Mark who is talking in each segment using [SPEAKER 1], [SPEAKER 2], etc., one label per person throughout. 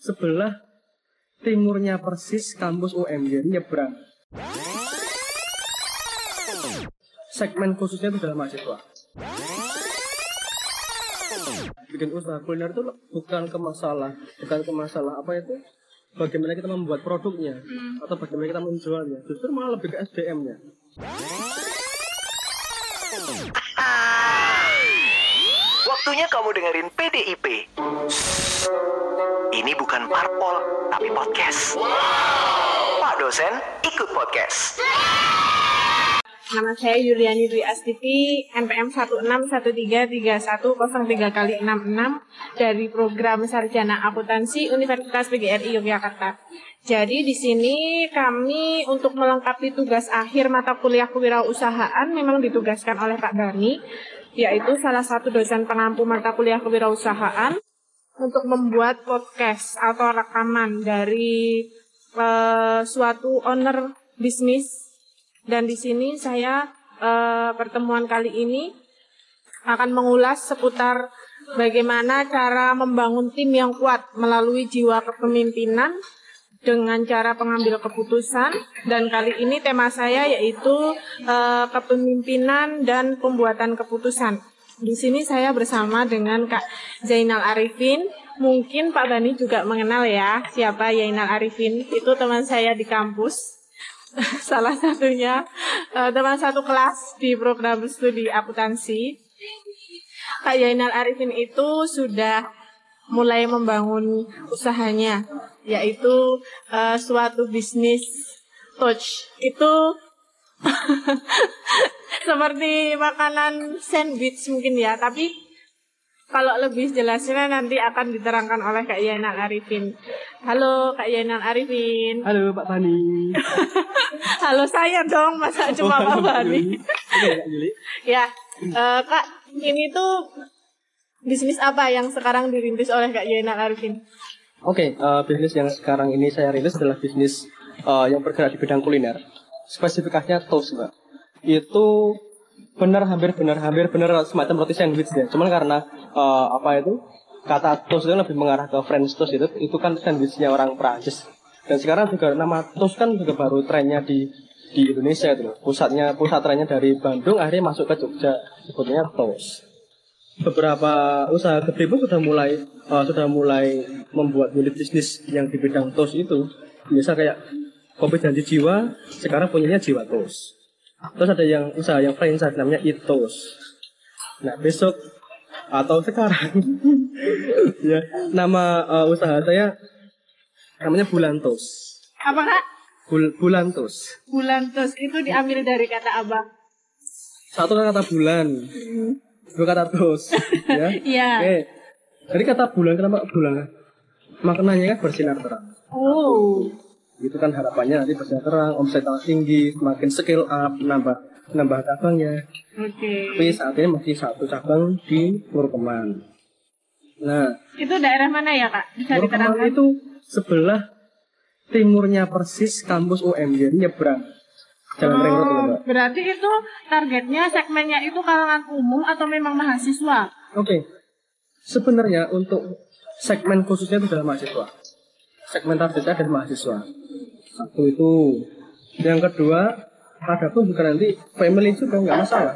[SPEAKER 1] sebelah timurnya persis kampus UM jadi nyebrang. Segmen khususnya itu adalah mahasiswa. Bikin usaha kuliner itu bukan ke masalah bukan ke masalah apa itu? Bagaimana kita membuat produknya atau bagaimana kita menjualnya? Justru malah lebih ke SDM-nya
[SPEAKER 2] Waktunya kamu dengerin PDIP. Ini bukan parpol, tapi podcast. Pak dosen, ikut podcast.
[SPEAKER 3] Nama saya Yuliani Dwi Astifi, NPM 16133103 kali 66 dari program Sarjana Akuntansi Universitas PGRI Yogyakarta. Jadi di sini kami untuk melengkapi tugas akhir mata kuliah kewirausahaan memang ditugaskan oleh Pak Dani, yaitu salah satu dosen pengampu mata kuliah kewirausahaan untuk membuat podcast atau rekaman dari eh, suatu owner bisnis dan di sini saya eh, pertemuan kali ini akan mengulas seputar bagaimana cara membangun tim yang kuat melalui jiwa kepemimpinan dengan cara pengambil keputusan dan kali ini tema saya yaitu eh, kepemimpinan dan pembuatan keputusan. Di sini saya bersama dengan Kak Zainal Arifin. Mungkin Pak Bani juga mengenal ya siapa Zainal Arifin. Itu teman saya di kampus. salah satunya eh, teman satu kelas di program studi akuntansi. Kak Yainal Arifin itu sudah mulai membangun usahanya, yaitu eh, suatu bisnis touch. Itu seperti makanan sandwich mungkin ya, tapi kalau lebih jelasnya nanti akan diterangkan oleh Kak Yainal Arifin. Halo Kak Yainal Arifin.
[SPEAKER 1] halo Pak Bani
[SPEAKER 3] Halo saya dong, masa cuma Pak Bani.
[SPEAKER 1] Oke, Kak Yuli.
[SPEAKER 3] Ya, eh, Kak, ini tuh bisnis apa yang sekarang dirintis oleh Kak Yainal Arifin?
[SPEAKER 1] Oke, eh, bisnis yang sekarang ini saya rilis adalah bisnis eh, yang bergerak di bidang kuliner. Spesifikasinya toast, Mbak. Itu benar hampir benar hampir benar semacam roti sandwich ya. Cuman karena eh, apa itu kata toast itu lebih mengarah ke French toast itu itu kan sandwichnya orang Prancis. Dan sekarang juga nama toast kan juga baru trennya di di Indonesia itu. Pusatnya pusat trennya dari Bandung akhirnya masuk ke Jogja sebetulnya toast beberapa usaha gede pun sudah mulai uh, sudah mulai membuat unit bisnis yang di bidang tos itu biasa kayak kopi janji jiwa sekarang punyanya jiwa tos terus ada yang usaha yang franchise namanya itos nah besok atau sekarang ya nama uh, usaha saya namanya bulan tos
[SPEAKER 3] Apa Kak?
[SPEAKER 1] Bul- bulan tos
[SPEAKER 3] Bulan tos itu diambil dari kata abang.
[SPEAKER 1] satu kan kata bulan dua kata tos ya
[SPEAKER 3] Iya.
[SPEAKER 1] Oke. Jadi kata bulan kenapa bulan? Maknanya kan bersinar terang.
[SPEAKER 3] Oh.
[SPEAKER 1] Itu kan harapannya nanti bersinar terang, omset tinggi, semakin scale up, nambah nambah cabangnya.
[SPEAKER 3] Oke.
[SPEAKER 1] Tapi saat ini masih satu cabang di Murkeman. Nah,
[SPEAKER 3] Itu daerah mana ya Kak? Bisa
[SPEAKER 1] Murkeman
[SPEAKER 3] diterangkan?
[SPEAKER 1] itu sebelah timurnya persis kampus UM jadi nyebrang. Jalan ring road
[SPEAKER 3] Oh,
[SPEAKER 1] Mbak.
[SPEAKER 3] berarti itu targetnya segmennya itu kalangan umum atau memang mahasiswa?
[SPEAKER 1] Oke. Sebenarnya untuk segmen khususnya itu adalah mahasiswa. Segmen targetnya adalah mahasiswa. Satu itu. Yang kedua, ada pun juga nanti family juga nggak masalah.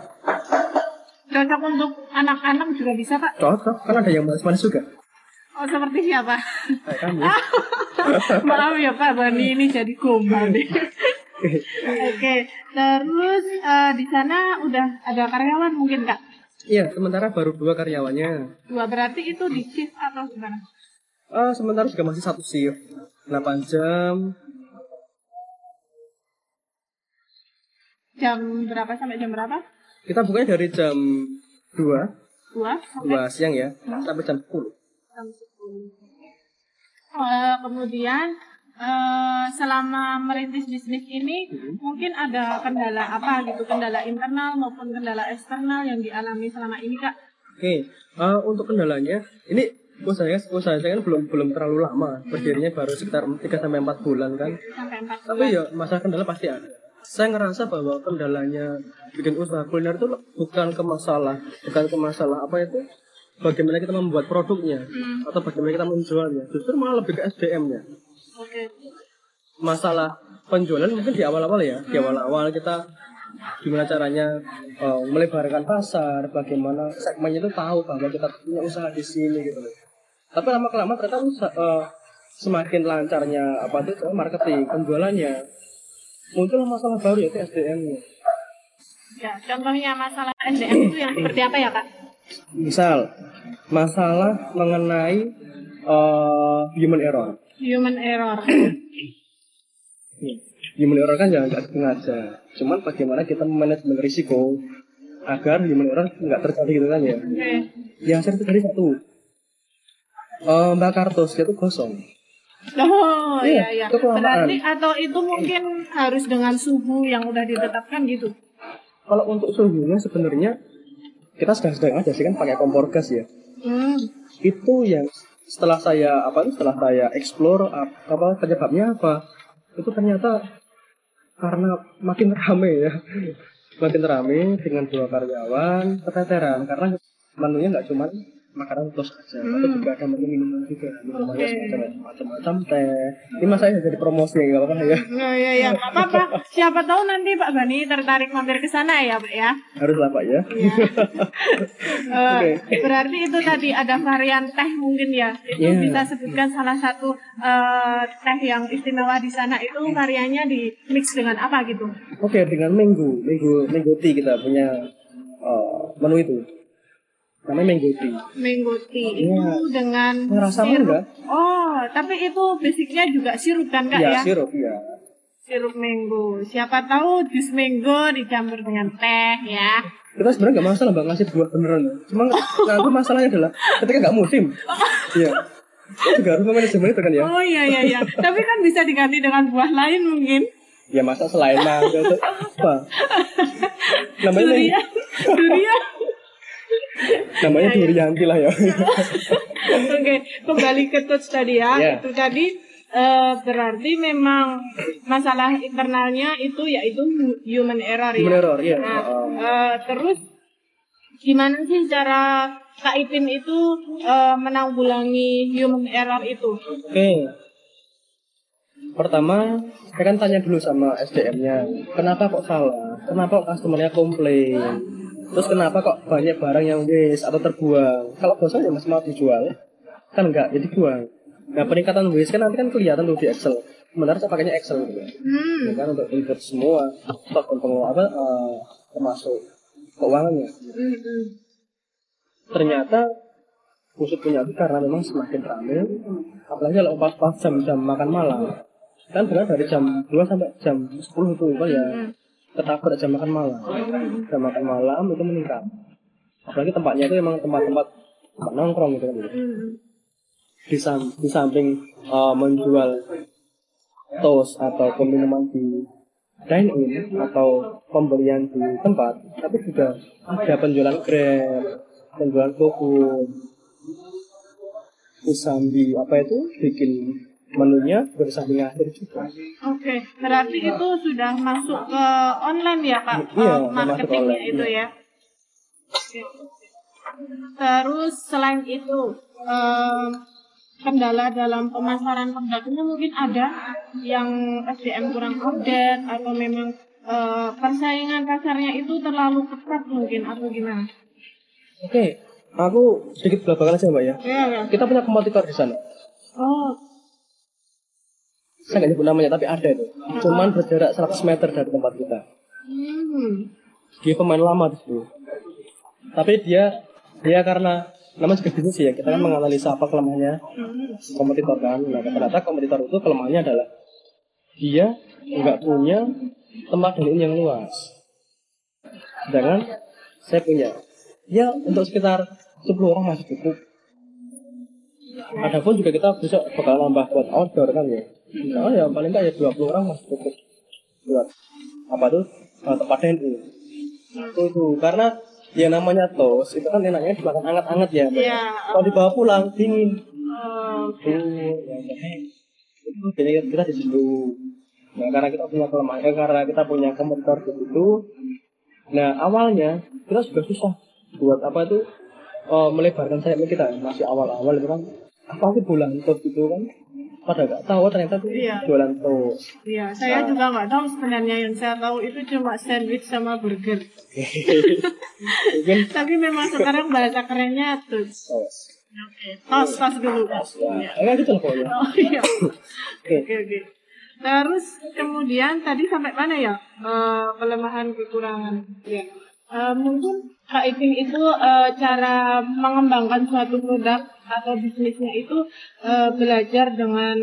[SPEAKER 3] Cocok untuk anak-anak juga bisa Pak?
[SPEAKER 1] Cocok, kan ada yang manis-manis juga.
[SPEAKER 3] Oh seperti siapa?
[SPEAKER 1] Kayak kamu.
[SPEAKER 3] Maaf ya Pak Bani ini jadi gombal deh. Oke, terus eh, di sana udah ada karyawan mungkin Kak?
[SPEAKER 1] Iya, sementara baru dua karyawannya.
[SPEAKER 3] Dua berarti itu di shift atau gimana?
[SPEAKER 1] Ah, sementara juga masih satu shift. 8 jam.
[SPEAKER 3] Jam berapa sampai jam berapa?
[SPEAKER 1] Kita bukanya dari jam 2,
[SPEAKER 3] Dua sampai
[SPEAKER 1] 2 siang ya, sampai jam 10.
[SPEAKER 3] jam sepuluh. Eh, kemudian eh, selama merintis bisnis ini mungkin ada kendala apa gitu, kendala internal maupun kendala eksternal yang dialami selama ini Kak?
[SPEAKER 1] Oke, eh, untuk kendalanya, ini usaha saya, usaha saya kan belum belum terlalu lama, berdirinya baru sekitar 3 sampai 4 bulan kan.
[SPEAKER 3] Sampai empat
[SPEAKER 1] Tapi ya masalah kendala pasti ada. Saya ngerasa bahwa kendalanya bikin usaha kuliner itu bukan ke masalah, bukan ke masalah apa itu, bagaimana kita membuat produknya
[SPEAKER 3] Hmm.
[SPEAKER 1] atau bagaimana kita menjualnya justru malah lebih ke SDM-nya
[SPEAKER 3] Oke.
[SPEAKER 1] masalah penjualan mungkin di awal-awal ya di awal-awal kita gimana caranya eh, melebarkan pasar bagaimana segmennya itu tahu bahwa kita punya usaha di sini gitu loh tapi lama kelamaan ternyata eh, semakin lancarnya apa itu marketing penjualannya muncul masalah baru yaitu SDM-nya
[SPEAKER 3] Ya, contohnya masalah SDM itu yang seperti apa ya kak?
[SPEAKER 1] misal masalah mengenai eh, human error
[SPEAKER 3] Human error.
[SPEAKER 1] human error kan jangan nggak sengaja cuman bagaimana kita manajemen risiko agar human error nggak terjadi gitu kan ya
[SPEAKER 3] Oke.
[SPEAKER 1] yang sering terjadi satu eh, mbak kartus itu kosong
[SPEAKER 3] Oh
[SPEAKER 1] Iya,
[SPEAKER 3] iya
[SPEAKER 1] itu kelamaan.
[SPEAKER 3] Berarti atau itu mungkin harus dengan suhu yang udah ditetapkan gitu.
[SPEAKER 1] kalau untuk suhunya sebenarnya kita sedang-sedang aja sih kan pakai kompor gas ya
[SPEAKER 3] Hmm.
[SPEAKER 1] itu yang setelah saya apa setelah saya explore ap- apa penyebabnya apa itu ternyata karena makin rame ya makin rame dengan dua karyawan keteteran karena menunya nggak cuma makanan terus aja tapi
[SPEAKER 3] Hmm.
[SPEAKER 1] juga ada menu minuman juga minumannya
[SPEAKER 3] Oke.
[SPEAKER 1] semacam macam-macam teh ini mas saya jadi promosi nggak apa-apa ya
[SPEAKER 3] Nah, ya ya nggak apa-apa. Siapa tahu nanti Pak Bani tertarik mampir ke sana ya Pak ya.
[SPEAKER 1] harus lah pak ya
[SPEAKER 3] Eh,
[SPEAKER 1] Oke.
[SPEAKER 3] Berarti itu tadi ada varian teh mungkin ya. Itu
[SPEAKER 1] Iya.
[SPEAKER 3] bisa sebutkan salah satu eh, teh yang istimewa di sana itu variannya di mix dengan apa gitu.
[SPEAKER 1] oke dengan minggu minggu minggu tea kita punya eh, menu itu namanya minggu tea
[SPEAKER 3] Mango tea
[SPEAKER 1] Iya.
[SPEAKER 3] itu dengan
[SPEAKER 1] Ngerasa
[SPEAKER 3] sirup.
[SPEAKER 1] mangga?
[SPEAKER 3] Oh, tapi itu basicnya juga sirup kan Kak
[SPEAKER 1] ya
[SPEAKER 3] ya?
[SPEAKER 1] sirup ya
[SPEAKER 3] Sirup mango. Siapa tahu jus mango dicampur dengan teh ya.
[SPEAKER 1] kita sebenarnya nggak masalah bang ngasih buah beneran cuma nanti masalahnya adalah ketika nggak musim iya Kita juga harus manajemen itu kan ya
[SPEAKER 3] Oh iya iya iya. Tapi kan bisa diganti dengan buah lain mungkin.
[SPEAKER 1] ya masa selain mangga itu apa namanya
[SPEAKER 3] Durian. Durian.
[SPEAKER 1] Namanya durianti lah ya
[SPEAKER 3] Oke, kembali ke touch tadi ya.
[SPEAKER 1] Iya.
[SPEAKER 3] Itu tadi eh, berarti memang masalah internalnya itu yaitu human error ya.
[SPEAKER 1] Human error, iya.
[SPEAKER 3] Nah, eh, terus gimana sih cara Kak Ipin itu eh, menanggulangi human error itu?
[SPEAKER 1] oke pertama saya kan tanya dulu sama SDM-nya kenapa kok salah kenapa kok customer-nya komplain terus kenapa kok banyak barang yang waste atau terbuang? Kalau bosan ya masih mau dijual kan enggak jadi dibuang nah peningkatan waste kan nanti kan kelihatan tuh di Excel. Sebenarnya saya pakainya Excel gitu. Ya
[SPEAKER 3] Hmm.
[SPEAKER 1] Ya kan untuk input semua stok dan pengelola apa eh, termasuk keuangannya.
[SPEAKER 3] Hmm, hmm.
[SPEAKER 1] ternyata pusat punya itu karena memang semakin ramai apalagi kalau pas pas jam jam makan malam. Kan benar dari jam 2 sampai jam 10 itu kan ya ketabrak jam makan malam. Jam makan malam itu meningkat. Apalagi tempatnya itu memang tempat-tempat tempat nongkrong gitu kan. Di, sam- di samping eh, menjual tos atau peminuman di dine in atau pembelian di tempat tapi juga ada penjualan grab penjualan GoFood Usambi apa itu bikin menunya bersamping akhir juga
[SPEAKER 3] Oke, berarti itu sudah masuk ke online ya Pak?
[SPEAKER 1] Iya, masuk
[SPEAKER 3] marketingnya
[SPEAKER 1] online,
[SPEAKER 3] itu
[SPEAKER 1] iya.
[SPEAKER 3] ya. Terus selain itu kendala dalam pemasaran produknya mungkin ada yang SDM kurang update atau memang eh, persaingan pasarnya itu terlalu ketat mungkin atau gimana?
[SPEAKER 1] oke aku sedikit belakangan aja mbak ya
[SPEAKER 3] Iya, ya.
[SPEAKER 1] kita punya kompetitor di sana
[SPEAKER 3] Oh,
[SPEAKER 1] saya nggak nyebut namanya tapi ada itu. Cuman berjarak 100 meter dari tempat kita.
[SPEAKER 3] Hmm.
[SPEAKER 1] dia pemain lama di situ. Tapi dia dia karena namanya juga bisnis ya kita kan menganalisa apa kelemahannya.
[SPEAKER 3] Hmm.
[SPEAKER 1] kompetitor kan. Nah ternyata kompetitor itu kelemahannya adalah dia nggak punya tempat dine yang luas. Sedangkan saya punya. Ya untuk sekitar 10 orang masih cukup. Adapun juga kita bisa bakal nambah buat outdoor kan ya. Oh ya paling nggak ya 20 orang masih cukup buat apa tuh eh, tempat itu itu karena ya namanya tos itu kan enaknya dimakan anget-anget ya.
[SPEAKER 3] Iya.
[SPEAKER 1] Kalau dibawa pulang dingin.
[SPEAKER 3] Oh,
[SPEAKER 1] Tuh, ya, jadi itu biasanya kita di situ. Nah, karena kita punya kelemahan, eh, karena kita punya kompetitor di situ. Nah, awalnya kita juga susah buat apa itu eh, melebarkan sayapnya kita masih awal-awal itu kan apa sih bulan toast itu kan pada nggak tahu ternyata tuh
[SPEAKER 3] Iya.
[SPEAKER 1] jualan toast
[SPEAKER 3] Iya, saya juga nggak tahu sebenarnya yang saya tahu itu cuma sandwich sama burger. Tapi memang sekarang bahasa kerennya toast.
[SPEAKER 1] toast
[SPEAKER 3] Oke, tos tos dulu.
[SPEAKER 1] ya kayak gitu pokoknya
[SPEAKER 3] Oh iya.
[SPEAKER 1] oke
[SPEAKER 3] Oke oke. Terus kemudian tadi sampai mana ya? Eh, kelemahan kekurangan. Ya. Eh, mungkin Ipin itu eh, cara mengembangkan suatu produk atau bisnisnya itu eh, belajar dengan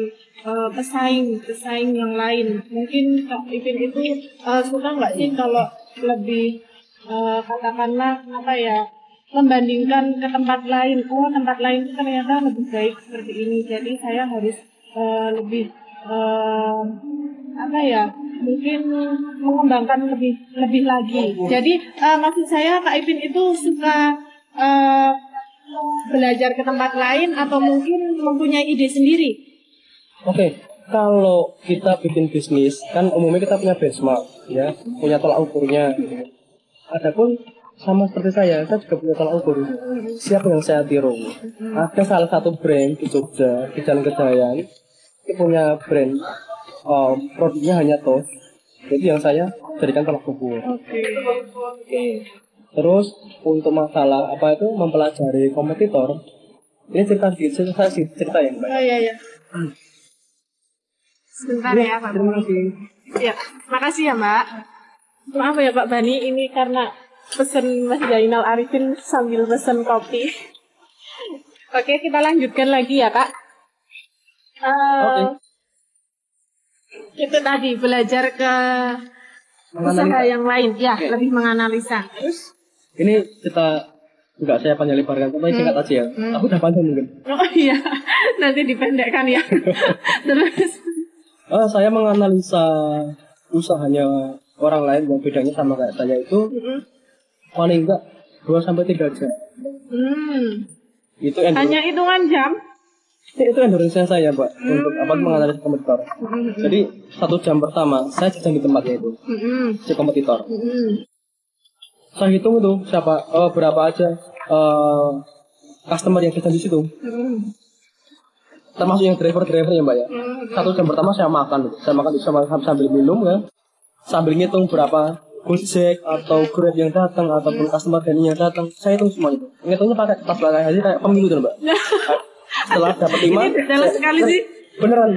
[SPEAKER 3] eh, pesaing pesaing yang lain. Mungkin Kak Ipin itu eh, suka nggak sih kalau lebih eh, katakanlah apa ya membandingkan ke tempat lain. Oh tempat lain itu ternyata lebih baik seperti ini. Jadi saya harus eh, lebih eh, apa ya mungkin mengembangkan lebih lebih lagi. Jadi eh, maksud saya Kak Ipin itu suka eh, belajar ke tempat lain atau mungkin mempunyai ide sendiri.
[SPEAKER 1] Oke, kalau kita bikin bisnis, kan umumnya kita punya benchmark, ya, punya tolak ukurnya. Adapun sama seperti saya, saya juga punya tolak ukur. Siapa yang saya tiru? Ada salah satu brand di Jogja, di Jalan Kejayan, itu punya brand uh, produknya hanya toast. Jadi yang saya jadikan tolak ukur.
[SPEAKER 3] Oke.
[SPEAKER 1] Terus untuk masalah apa itu mempelajari kompetitor, ini cerita cerita sih cerita yang baik.
[SPEAKER 3] Oh iya iya. Sebentar ya Pak.
[SPEAKER 1] Terima kasih.
[SPEAKER 3] Ya, makasih ya Mbak. Maaf ya Pak Bani, ini karena pesen Mas Jainal Arifin sambil pesen kopi. Oke, kita lanjutkan lagi ya Kak. Eh,
[SPEAKER 1] Oke.
[SPEAKER 3] Itu tadi belajar ke usaha yang lain, ya
[SPEAKER 1] Oke.
[SPEAKER 3] lebih menganalisa. Terus,
[SPEAKER 1] Ini kita nggak saya panjang lebarkan, tapi singkat aja ya. Aku udah panjang mungkin.
[SPEAKER 3] oh iya, nanti dipendekkan ya. Terus,
[SPEAKER 1] Ah, saya menganalisa usahanya orang lain yang bedanya sama kayak saya itu
[SPEAKER 3] mm,
[SPEAKER 1] paling enggak 2 sampai 3 jam.
[SPEAKER 3] hmm,
[SPEAKER 1] Itu
[SPEAKER 3] hanya hitungan jam.
[SPEAKER 1] Itu endurance saya, Pak, untuk apa menganalisa kompetitor.
[SPEAKER 3] Mm,
[SPEAKER 1] Jadi satu jam pertama saya jajan di tempatnya itu
[SPEAKER 3] mm, mm,
[SPEAKER 1] si kompetitor.
[SPEAKER 3] mm.
[SPEAKER 1] Saya hitung itu siapa oh, berapa aja eh, customer yang jajan di situ.
[SPEAKER 3] Mm,
[SPEAKER 1] Termasuk yang driver-driver ya, Mbak ya.
[SPEAKER 3] mm.
[SPEAKER 1] Satu jam pertama saya makan, saya makan sama sambil minum ya, sambil ngitung berapa Gojek atau Grab yang datang ataupun customer dan yang datang, saya hitung semua itu. Ngitungnya pakai kertas belakang aja kayak pemilu tuh mbak. Setelah dapat lima,
[SPEAKER 3] Ini
[SPEAKER 1] saya-
[SPEAKER 3] sekali sih.
[SPEAKER 1] beneran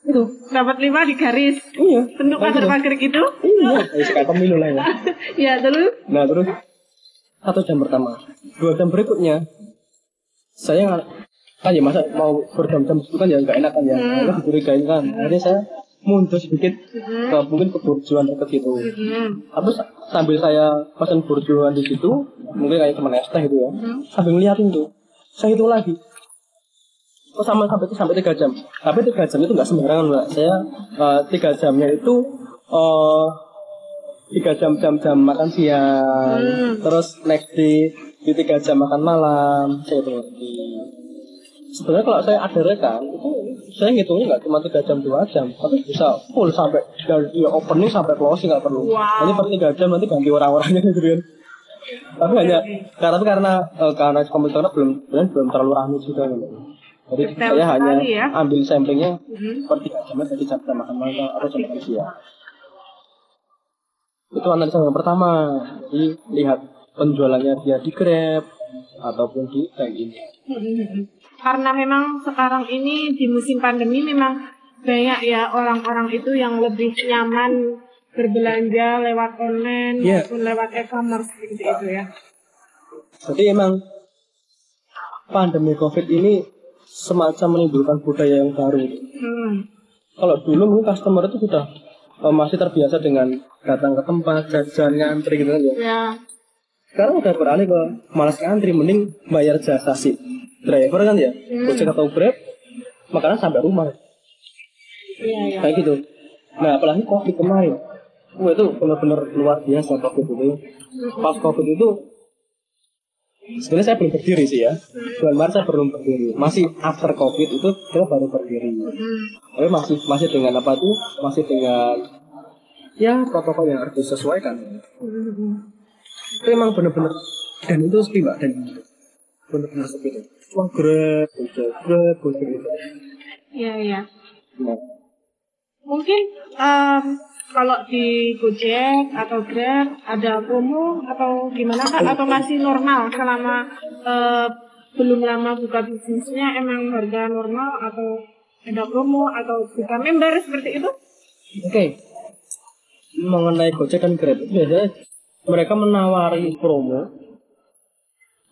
[SPEAKER 1] itu.
[SPEAKER 3] Dapat lima di garis.
[SPEAKER 1] Iya.
[SPEAKER 3] Bentuk pagar-pagar gitu.
[SPEAKER 1] Iya, ya, kayak pemilu lah ya.
[SPEAKER 3] ya, terus.
[SPEAKER 1] Nah terus satu jam pertama, dua jam berikutnya saya nggak kan ya masa mau berjam-jam itu kan ya nggak enak kan ya, karena dicurigain kan. Akhirnya saya mundur sedikit ke mungkin ke burjuan dekat gitu.
[SPEAKER 3] Hmm.
[SPEAKER 1] Tapi sa- sambil saya pesan burjuan di situ, mungkin kayak teman es teh gitu ya, sambil ngeliatin tuh, saya hitung lagi. Oh sama sampai itu sampai tiga jam. Tapi tiga jam itu nggak sembarangan mbak. Saya eh, tiga jamnya itu eh tiga jam jam jam makan siang, terus next day di tiga jam makan malam. Saya lagi. Sebenarnya kalau saya ada rekam itu saya ngitungnya nggak cuma tiga jam dua jam, tapi bisa full sampai dari ya, opening sampai closing nggak perlu.
[SPEAKER 3] Wow.
[SPEAKER 1] Nanti per tiga jam nanti ganti orang-orangnya gitu kan. Tapi hanya karena karena eh, karena komputernya belum belum belum terlalu ramai juga gitu. Jadi
[SPEAKER 3] Detail
[SPEAKER 1] saya hanya
[SPEAKER 3] ya.
[SPEAKER 1] ambil samplingnya
[SPEAKER 3] Mhm.
[SPEAKER 1] per tiga jam jadi jam makan malam atau jam makan siang. Itu analisa yang pertama. Jadi lihat penjualannya dia di Grab ataupun di Dine-in.
[SPEAKER 3] Karena memang sekarang ini di musim pandemi memang banyak ya orang-orang itu yang lebih nyaman berbelanja lewat online
[SPEAKER 1] Iya.
[SPEAKER 3] maupun lewat e-commerce seperti itu ya.
[SPEAKER 1] Jadi emang pandemi COVID ini semacam menimbulkan budaya yang baru.
[SPEAKER 3] Hmm.
[SPEAKER 1] Kalau dulu mungkin customer itu sudah eh, masih terbiasa dengan datang ke tempat, jajan, ngantri gitu kan ya.
[SPEAKER 3] Ya.
[SPEAKER 1] Sekarang udah beralih ke malas ngantri, mending bayar jasa si driver kan ya. Gojek atau Grab, makanan sampai rumah.
[SPEAKER 3] Iya, iya.
[SPEAKER 1] Kayak gitu. Nah, apalagi COVID kemarin. Wah, itu benar-benar luar biasa COVID itu. Pas COVID itu, sebenarnya saya belum berdiri sih ya. Bulan Maret saya belum berdiri. Masih after COVID itu kita baru berdiri. Tapi masih masih dengan apa tuh? Masih dengan ya protokol yang harus disesuaikan. Itu emang benar-benar dan itu sepi mbak dan bener-bener sepi tuh. Wah grab, gojek, grab, gojek gitu.
[SPEAKER 3] Iya, iya.
[SPEAKER 1] Nah,
[SPEAKER 3] Mungkin em, kalau di Gojek atau Grab ada promo atau gimana kak? Atau masih normal selama eh, belum lama buka bisnisnya emang harga normal atau ada promo atau buka member seperti itu?
[SPEAKER 1] Oke. Mengenai Gojek dan Grab biasanya mereka menawari promo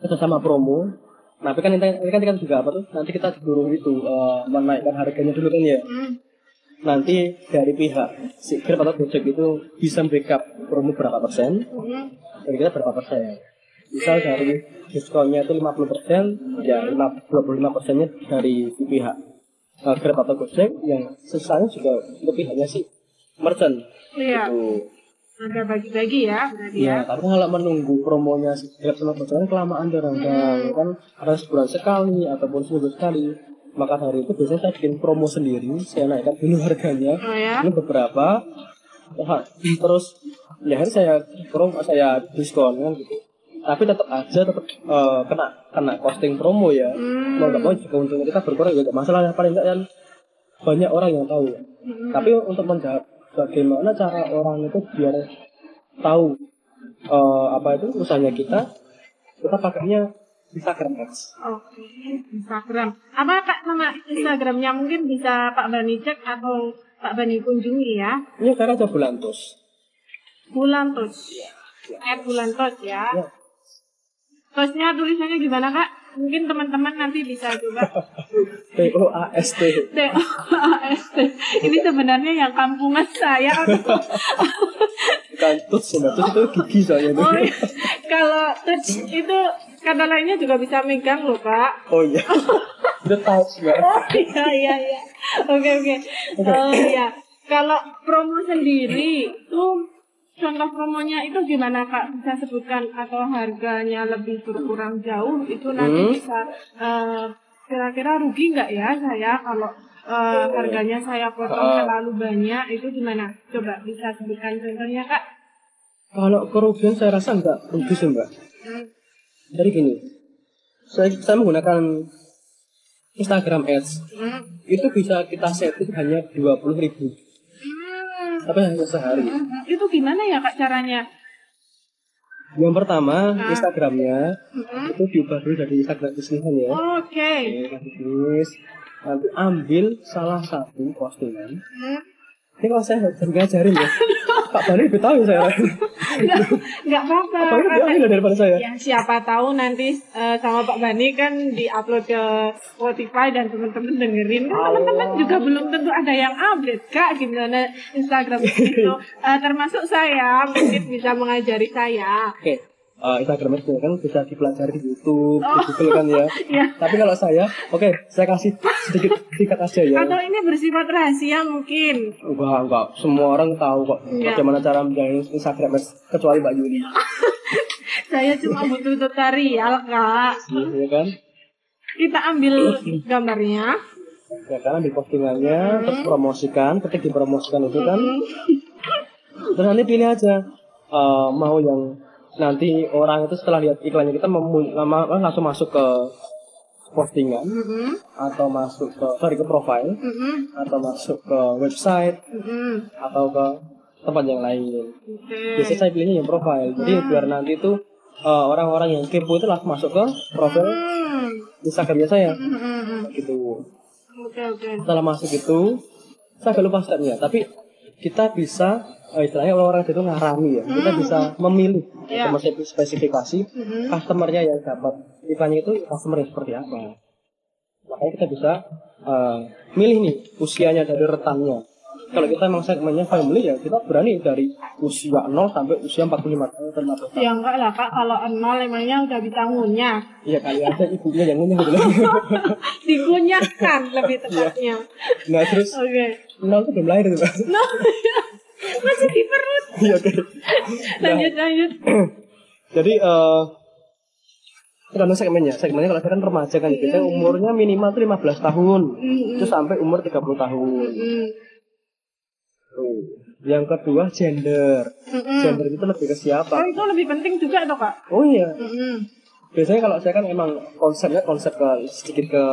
[SPEAKER 1] kerjasama promo. Tapi kan ini, ini kan kita juga apa tuh? Nanti kita disuruh itu eh, menaikkan harganya dulu kan ya.
[SPEAKER 3] Hmm.
[SPEAKER 1] Nanti dari pihak si Grab atau Gojek itu bisa backup promo berapa persen,
[SPEAKER 3] Hmm.
[SPEAKER 1] dari kita berapa persen. Misal dari diskonnya itu 50 persen, ya 25 persennya dari si pihak eh, Grab atau Gojek yang sisanya juga untuk pihaknya sih merchant.
[SPEAKER 3] Iya.
[SPEAKER 1] Gitu.
[SPEAKER 3] Ada bagi-bagi ya berarti
[SPEAKER 1] Ya,
[SPEAKER 3] ya.
[SPEAKER 1] tapi kalau menunggu promonya si Grab sama Gojek kan kelamaan orang kan ada sebulan sekali ataupun seminggu sekali. Maka hari itu biasanya saya bikin promo sendiri, saya naikkan dulu harganya.
[SPEAKER 3] Oh ya.
[SPEAKER 1] Ini beberapa terus ya akhirnya saya promo saya diskon kan gitu. Tapi tetap aja tetap eh, kena kena costing promo ya.
[SPEAKER 3] Hmm.
[SPEAKER 1] Mau nggak mau jika keuntungan kita berkurang nggak masalah paling nggak kan banyak orang yang tahu. ya.
[SPEAKER 3] Hmm.
[SPEAKER 1] Tapi untuk menjawab bagaimana cara orang itu biar tahu eh, apa itu usahanya kita, kita pakainya Instagram Ads.
[SPEAKER 3] Oke, Instagram. Apa kak nama Instagramnya mungkin bisa Pak Bani cek atau Pak Bani kunjungi ya.
[SPEAKER 1] Ini sekarang ada bulantos.
[SPEAKER 3] Bulantos. At Bulantos ya.
[SPEAKER 1] Ya.
[SPEAKER 3] Tosnya tulisannya gimana kak? Mungkin teman-teman nanti bisa coba.
[SPEAKER 1] T O A S T.
[SPEAKER 3] T O A S T. Ini sebenarnya yang kampungan saya.
[SPEAKER 1] Bukan ya, tuts itu gigi itu.
[SPEAKER 3] Oh, iya. kalau itu kata lainnya juga bisa megang loh kak.
[SPEAKER 1] Oh iya. Touch ya.
[SPEAKER 3] Oh iya iya iya. Oke oke. Oh iya. Kalau promo sendiri itu contoh promonya itu gimana kak? Bisa sebutkan atau harganya lebih berkurang jauh itu nanti
[SPEAKER 1] Hmm.
[SPEAKER 3] bisa eh, kira-kira rugi nggak ya saya kalau eh, harganya saya potong
[SPEAKER 1] Ah.
[SPEAKER 3] terlalu banyak itu gimana? Coba bisa sebutkan contohnya kak?
[SPEAKER 1] Kalau kerugian saya rasa enggak rugi sih mbak.
[SPEAKER 3] Hmm.
[SPEAKER 1] Jadi gini, saya, saya menggunakan Instagram Ads
[SPEAKER 3] Hmm.
[SPEAKER 1] itu bisa kita setting hanya dua puluh ribu,
[SPEAKER 3] Hmm.
[SPEAKER 1] tapi hanya sehari.
[SPEAKER 3] Hmm. Itu gimana ya kak caranya?
[SPEAKER 1] Yang pertama
[SPEAKER 3] Ah.
[SPEAKER 1] Instagramnya
[SPEAKER 3] Hmm.
[SPEAKER 1] itu diubah dulu dari Instagram bisnisan ya.
[SPEAKER 3] Oke.
[SPEAKER 1] Bisnis. Nanti ambil salah satu postingan.
[SPEAKER 3] Hmm.
[SPEAKER 1] Ini kalau saya jadi ngajarin ya. Pak Bani lebih tahu saya.
[SPEAKER 3] Nggak, apa-apa.
[SPEAKER 1] Pak Bani lebih ahli daripada saya.
[SPEAKER 3] Ya siapa tahu nanti eh, sama Pak Bani kan diupload ke Spotify dan teman-teman dengerin. Kan teman-teman juga belum tentu ada yang update kak gimana Instagram itu. Eh, termasuk saya mungkin bisa mengajari saya.
[SPEAKER 1] Oke, eh, Instagram Ads kan bisa dipelajari di YouTube,
[SPEAKER 3] Oh.
[SPEAKER 1] di Google kan ya.
[SPEAKER 3] Ya.
[SPEAKER 1] Tapi kalau saya, oke, saya kasih sedikit singkat aja ya.
[SPEAKER 3] Atau ini bersifat rahasia mungkin.
[SPEAKER 1] Enggak, enggak. Semua orang tahu kok
[SPEAKER 3] Iya.
[SPEAKER 1] bagaimana cara menjalani Instagram kecuali Mbak Yuli.
[SPEAKER 3] Saya cuma butuh tutorial kak.
[SPEAKER 1] Ya kan?
[SPEAKER 3] Kita ambil gambarnya.
[SPEAKER 1] Ya kan, di postingannya, terus promosikan, ketik dipromosikan itu kan. Terus nanti pilih aja eh, mau yang nanti orang itu setelah lihat iklannya kita memu- lama- langsung masuk ke postingan
[SPEAKER 3] Mm-mm.
[SPEAKER 1] atau masuk ke sorry ke profile
[SPEAKER 3] Mm-mm.
[SPEAKER 1] atau masuk ke website
[SPEAKER 3] Mm-mm.
[SPEAKER 1] atau ke tempat yang lain.
[SPEAKER 3] Oke.
[SPEAKER 1] Biasanya saya pilihnya yang profile. Jadi biar nanti itu eh, orang-orang yang kepo itu langsung masuk ke profil
[SPEAKER 3] Hmm.
[SPEAKER 1] Instagramnya saya.
[SPEAKER 3] Mm-mm.
[SPEAKER 1] Gitu.
[SPEAKER 3] Oke oke.
[SPEAKER 1] Setelah masuk itu, saya agak lupa stepnya. Tapi kita bisa, eh, istilahnya orang-orang itu ngarami ya. Kita bisa memilih
[SPEAKER 3] Iya.
[SPEAKER 1] atau spesifikasi
[SPEAKER 3] Mm-mm.
[SPEAKER 1] customernya yang dapat iklannya itu customer yang seperti apa. Makanya kita bisa eh, milih nih usianya dari retannya. Kalau kita memang segmennya family ya kita berani dari usia 0 sampai usia 45 tahun 50 tahun.
[SPEAKER 3] Ya enggak lah kak, kalau nol emangnya udah bisa ngunyah.
[SPEAKER 1] Iya kali aja ibunya yang ngunyah gitu.
[SPEAKER 3] Digunyahkan lebih tepatnya.
[SPEAKER 1] Nah terus
[SPEAKER 3] Oke.
[SPEAKER 1] 0 itu belum lahir gitu.
[SPEAKER 3] No, masih di perut.
[SPEAKER 1] Iya oke.
[SPEAKER 3] Lanjut lanjut.
[SPEAKER 1] Jadi eh tergantung segmennya. Segmennya kalau saya kan remaja kan, biasanya umurnya minimal tuh 15 tahun. Itu sampai umur 30 tahun.
[SPEAKER 3] Mm.
[SPEAKER 1] Tuh. Yang kedua gender.
[SPEAKER 3] Mm-mm.
[SPEAKER 1] Gender itu lebih ke
[SPEAKER 3] Oh
[SPEAKER 1] siapa?
[SPEAKER 3] itu lebih penting juga toh kak.
[SPEAKER 1] Oh iya,
[SPEAKER 3] Mm-mm.
[SPEAKER 1] biasanya kalau saya kan emang konsepnya konsep ke sedikit ke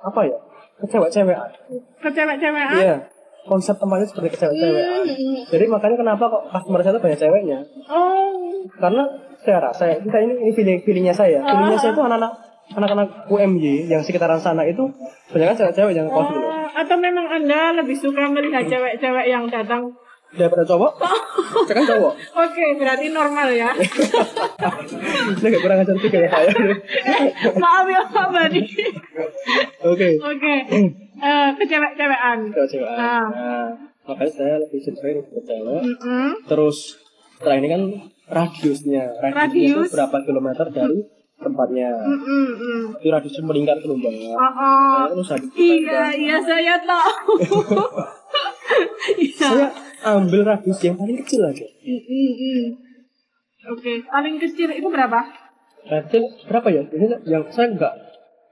[SPEAKER 1] apa ya ke cewek-cewekan
[SPEAKER 3] Ke cewek-cewekan?
[SPEAKER 1] iya konsep tempatnya seperti ke cewek-cewekan
[SPEAKER 3] Hmm.
[SPEAKER 1] jadi makanya kenapa kok customer saya tuh banyak ceweknya
[SPEAKER 3] Oh,
[SPEAKER 1] karena saya rasa kita ini ini feeling feelingnya saya feelingnya saya itu anak-anak anak-anak UMY yang sekitaran sana itu banyak kan cewek-cewek yang kos dulu
[SPEAKER 3] oh, atau memang Anda lebih suka melihat cewek-cewek yang datang?
[SPEAKER 1] daripada cowok saya kan cowok
[SPEAKER 3] Oke, berarti normal ya.
[SPEAKER 1] ini agak kurang ajar juga ya saya
[SPEAKER 3] Maaf ya Pak Badi.
[SPEAKER 1] oke
[SPEAKER 3] Oke, Eh, ke cewek-cewekan.
[SPEAKER 1] cewek-cewekan
[SPEAKER 3] Ah.
[SPEAKER 1] nah, makanya saya lebih cenderung ke cewek
[SPEAKER 3] Mm-mm.
[SPEAKER 1] terus setelah ini kan radiusnya radiusnya
[SPEAKER 3] Radius.
[SPEAKER 1] berapa kilometer dari tempatnya
[SPEAKER 3] Mm-mm.
[SPEAKER 1] itu radiusnya melingkar ke lubang
[SPEAKER 3] Oh, oh.
[SPEAKER 1] itu
[SPEAKER 3] Iya, iya saya tahu. Iya.
[SPEAKER 1] saya ambil radius yang paling kecil aja
[SPEAKER 3] Mm-mm. Oke, paling kecil itu berapa?
[SPEAKER 1] Kecil berapa ya? Biasanya yang saya nggak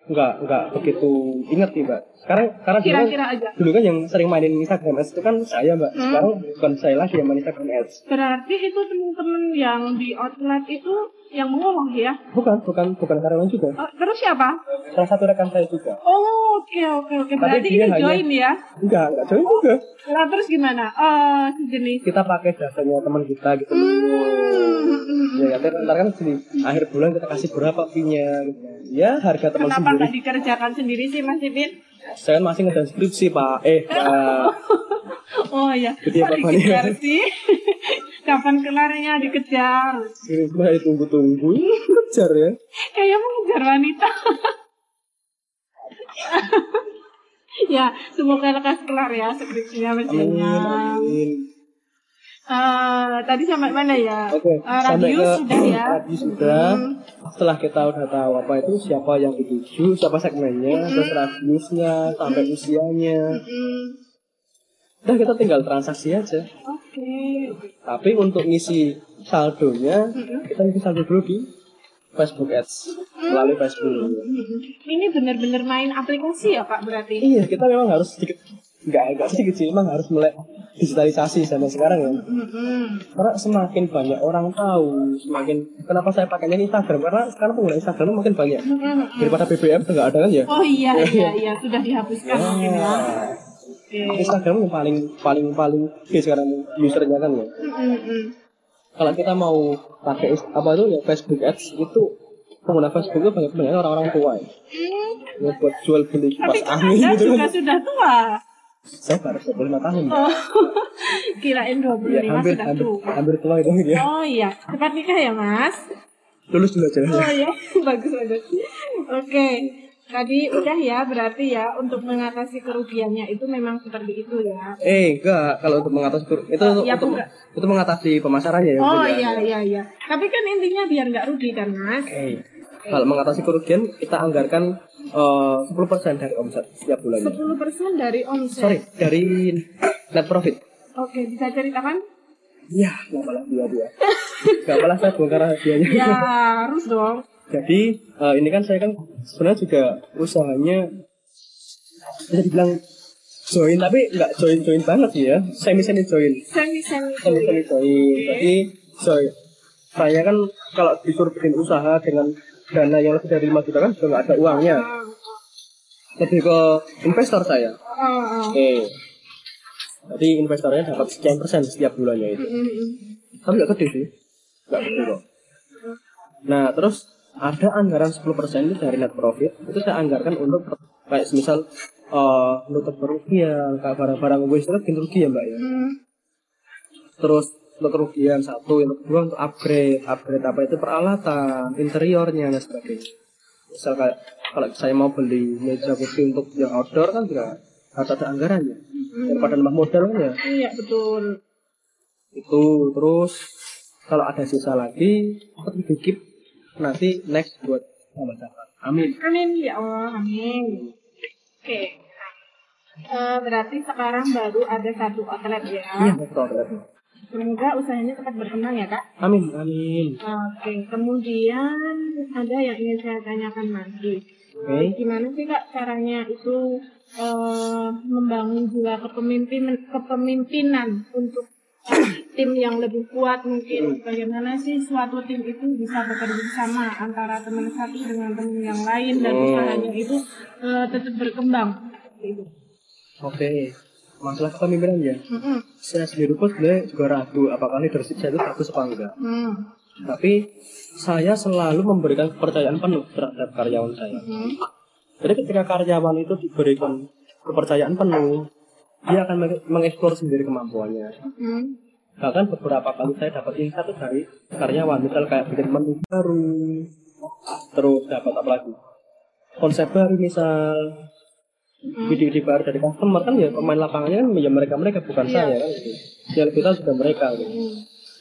[SPEAKER 1] nggak nggak begitu ingat nih mbak. Sekarang karena dulu,
[SPEAKER 3] Kira-kira aja.
[SPEAKER 1] dulu kan yang sering mainin Instagram Ads itu kan saya mbak.
[SPEAKER 3] Hmm.
[SPEAKER 1] Sekarang bukan saya lagi yang main Instagram Ads.
[SPEAKER 3] Berarti itu teman-teman yang di outlet itu yang mengurung ya?
[SPEAKER 1] Bukan bukan bukan karyawan juga.
[SPEAKER 3] Oh, terus siapa?
[SPEAKER 1] Salah satu rekan saya juga.
[SPEAKER 3] Oh, oke oke oke.
[SPEAKER 1] Tapi
[SPEAKER 3] Berarti ini
[SPEAKER 1] hanya-
[SPEAKER 3] join ya?
[SPEAKER 1] Enggak enggak join juga.
[SPEAKER 3] Nah, terus gimana? Oh, sejenis.
[SPEAKER 1] Kita pakai jasanya teman kita gitu.
[SPEAKER 3] Hmm.
[SPEAKER 1] Ya nanti ntar kan di akhir bulan kita kasih berapa fee-nya gitu. Ya harga teman
[SPEAKER 3] Kenapa
[SPEAKER 1] sendiri.
[SPEAKER 3] dikerjakan sendiri sih Mas Ipin?
[SPEAKER 1] Saya kan masih ngedan skripsi pak. Eh pak.
[SPEAKER 3] Oh ya,
[SPEAKER 1] Jadi apa
[SPEAKER 3] sih? Kapan kelarnya dikejar?
[SPEAKER 1] Saya tunggu-tunggu. Kejar ya.
[SPEAKER 3] Kayak mengejar wanita. ya, semoga lekas kelar ya skripsinya mesinnya.
[SPEAKER 1] amin.
[SPEAKER 3] Eh, tadi sampai mana ya?
[SPEAKER 1] Oke,
[SPEAKER 3] Eh,
[SPEAKER 1] sampai
[SPEAKER 3] radius
[SPEAKER 1] ke
[SPEAKER 3] sudah ya.
[SPEAKER 1] radius sudah.
[SPEAKER 3] Hmm.
[SPEAKER 1] Setelah kita udah tahu apa itu siapa yang dituju, siapa segmennya, terus radiusnya, sampai usianya.
[SPEAKER 3] Hmm,
[SPEAKER 1] Udah kita tinggal transaksi aja.
[SPEAKER 3] Oke.
[SPEAKER 1] Tapi untuk ngisi saldonya, kita ngisi saldo dulu di Facebook Ads melalui Facebook.
[SPEAKER 3] Hmm. Ini benar-benar main aplikasi ya Pak berarti?
[SPEAKER 1] Iya, kita memang harus sedikit nggak nggak sedikit sih, memang harus mulai digitalisasi sampai sekarang ya.
[SPEAKER 3] Hmm.
[SPEAKER 1] Karena semakin banyak orang tahu, semakin kenapa saya pakainya Instagram karena sekarang pengguna Instagram makin banyak
[SPEAKER 3] Hmm.
[SPEAKER 1] daripada BBM udah nggak ada kan ya.
[SPEAKER 3] Oh iya iya iya sudah dihapuskan mungkin ya.
[SPEAKER 1] Nah,
[SPEAKER 3] Oke.
[SPEAKER 1] Instagram yang paling paling paling oke sekarang usernya kan ya.
[SPEAKER 3] Hmm, hmm.
[SPEAKER 1] Kalau kita mau pakai apa itu ya Facebook Ads itu pengguna Facebook itu banyak banyak orang-orang tua ya.
[SPEAKER 3] Hmm.
[SPEAKER 1] Ya, buat jual beli
[SPEAKER 3] Tapi
[SPEAKER 1] kipas angin gitu
[SPEAKER 3] juga
[SPEAKER 1] kan.
[SPEAKER 3] sudah tua.
[SPEAKER 1] Saya baru 25 tahun. ya.
[SPEAKER 3] Oh, kirain 25
[SPEAKER 1] Ya, hampir
[SPEAKER 3] sudah
[SPEAKER 1] hampir
[SPEAKER 3] tua.
[SPEAKER 1] hampir tua itu ya.
[SPEAKER 3] Oh iya, cepat nikah ya mas?
[SPEAKER 1] Lulus dulu aja.
[SPEAKER 3] Oh iya, bagus bagus. Oke, tadi udah ya berarti ya untuk mengatasi kerugiannya itu memang seperti itu ya.
[SPEAKER 1] Eh, enggak, kalau untuk mengatasi kur- itu
[SPEAKER 3] Oh, iya,
[SPEAKER 1] untuk
[SPEAKER 3] enggak.
[SPEAKER 1] itu mengatasi pemasarannya ya.
[SPEAKER 3] Oh
[SPEAKER 1] ya.
[SPEAKER 3] iya iya iya. Tapi kan intinya biar nggak rugi kan mas?
[SPEAKER 1] Oke. Kalau mengatasi kerugian kita anggarkan eh, 10% dari omset setiap bulannya.
[SPEAKER 3] 10% dari omset.
[SPEAKER 1] Sorry, dari net profit.
[SPEAKER 3] Oke, bisa ceritakan?
[SPEAKER 1] Iya, nggak malah dia dia. Nggak malah saya bongkar rahasianya.
[SPEAKER 3] Ya harus dong.
[SPEAKER 1] Jadi eh, ini kan saya kan sebenarnya juga usahanya bisa dibilang join tapi nggak join join banget sih ya. Semi semi join.
[SPEAKER 3] Semi semi.
[SPEAKER 1] semi semi join. Jadi join. Saya kan kalau disuruh bikin usaha dengan dana yang lebih dari 5 juta kan sudah nggak ada uangnya. Lebih ke investor saya.
[SPEAKER 3] Oh.
[SPEAKER 1] oke. Jadi investornya dapat sekian persen setiap bulannya itu.
[SPEAKER 3] Mm, mm.
[SPEAKER 1] tapi nggak gede sih. Nggak gede kok. Nah terus ada anggaran 10% itu dari net profit. Itu saya anggarkan untuk kayak misal uh, nutup kerugian kayak barang-barang waste itu kan bikin rugi ya mbak ya?
[SPEAKER 3] Mm.
[SPEAKER 1] terus untuk kerugian satu yang kedua untuk upgrade upgrade apa itu peralatan interiornya dan sebagainya. Misal kayak kalau saya mau beli meja kursi untuk yang outdoor kan juga harus ada anggarannya. Daripada nambah modal kan ya?
[SPEAKER 3] Iya betul.
[SPEAKER 1] itu terus kalau ada sisa lagi tetap dikip nanti next buat tambah cakap amin
[SPEAKER 3] Amin ya Allah, amin. Oke. Eh, berarti sekarang baru ada satu outlet ya.
[SPEAKER 1] iya betul betul.
[SPEAKER 3] Semoga usahanya cepat berkembang ya kak.
[SPEAKER 1] amin amin
[SPEAKER 3] Oke, kemudian ada yang ingin saya tanyakan lagi.
[SPEAKER 1] oke
[SPEAKER 3] Gimana sih kak caranya itu eh, membangun jiwa kepemimpinan, kepemimpinan untuk tim yang lebih kuat mungkin bagaimana sih suatu tim itu bisa bekerja sama antara teman satu dengan teman yang lain dan
[SPEAKER 1] Hmm.
[SPEAKER 3] usahanya itu eh, tetap berkembang. Gitu.
[SPEAKER 1] Oke. Masalah kepemimpinan ya.
[SPEAKER 3] Mm-mm.
[SPEAKER 1] Saya sendiri pun sebenarnya juga ragu apakah leadership saya itu bagus apa enggak.
[SPEAKER 3] Hmm.
[SPEAKER 1] Tapi saya selalu memberikan kepercayaan penuh terhadap karyawan saya.
[SPEAKER 3] Hmm.
[SPEAKER 1] Jadi ketika karyawan itu diberikan kepercayaan penuh, dia akan meng- mengeksplor sendiri kemampuannya.
[SPEAKER 3] Hmm.
[SPEAKER 1] Bahkan beberapa kali saya dapat insight itu dari karyawan, misal kayak bikin menu baru, terus dapat apa lagi? Konsep baru misal, ide-ide baru dari customer kan ya pemain lapangannya kan ya mereka mereka bukan
[SPEAKER 3] Iya.
[SPEAKER 1] saya kan gitu. Yang tahu juga mereka gitu.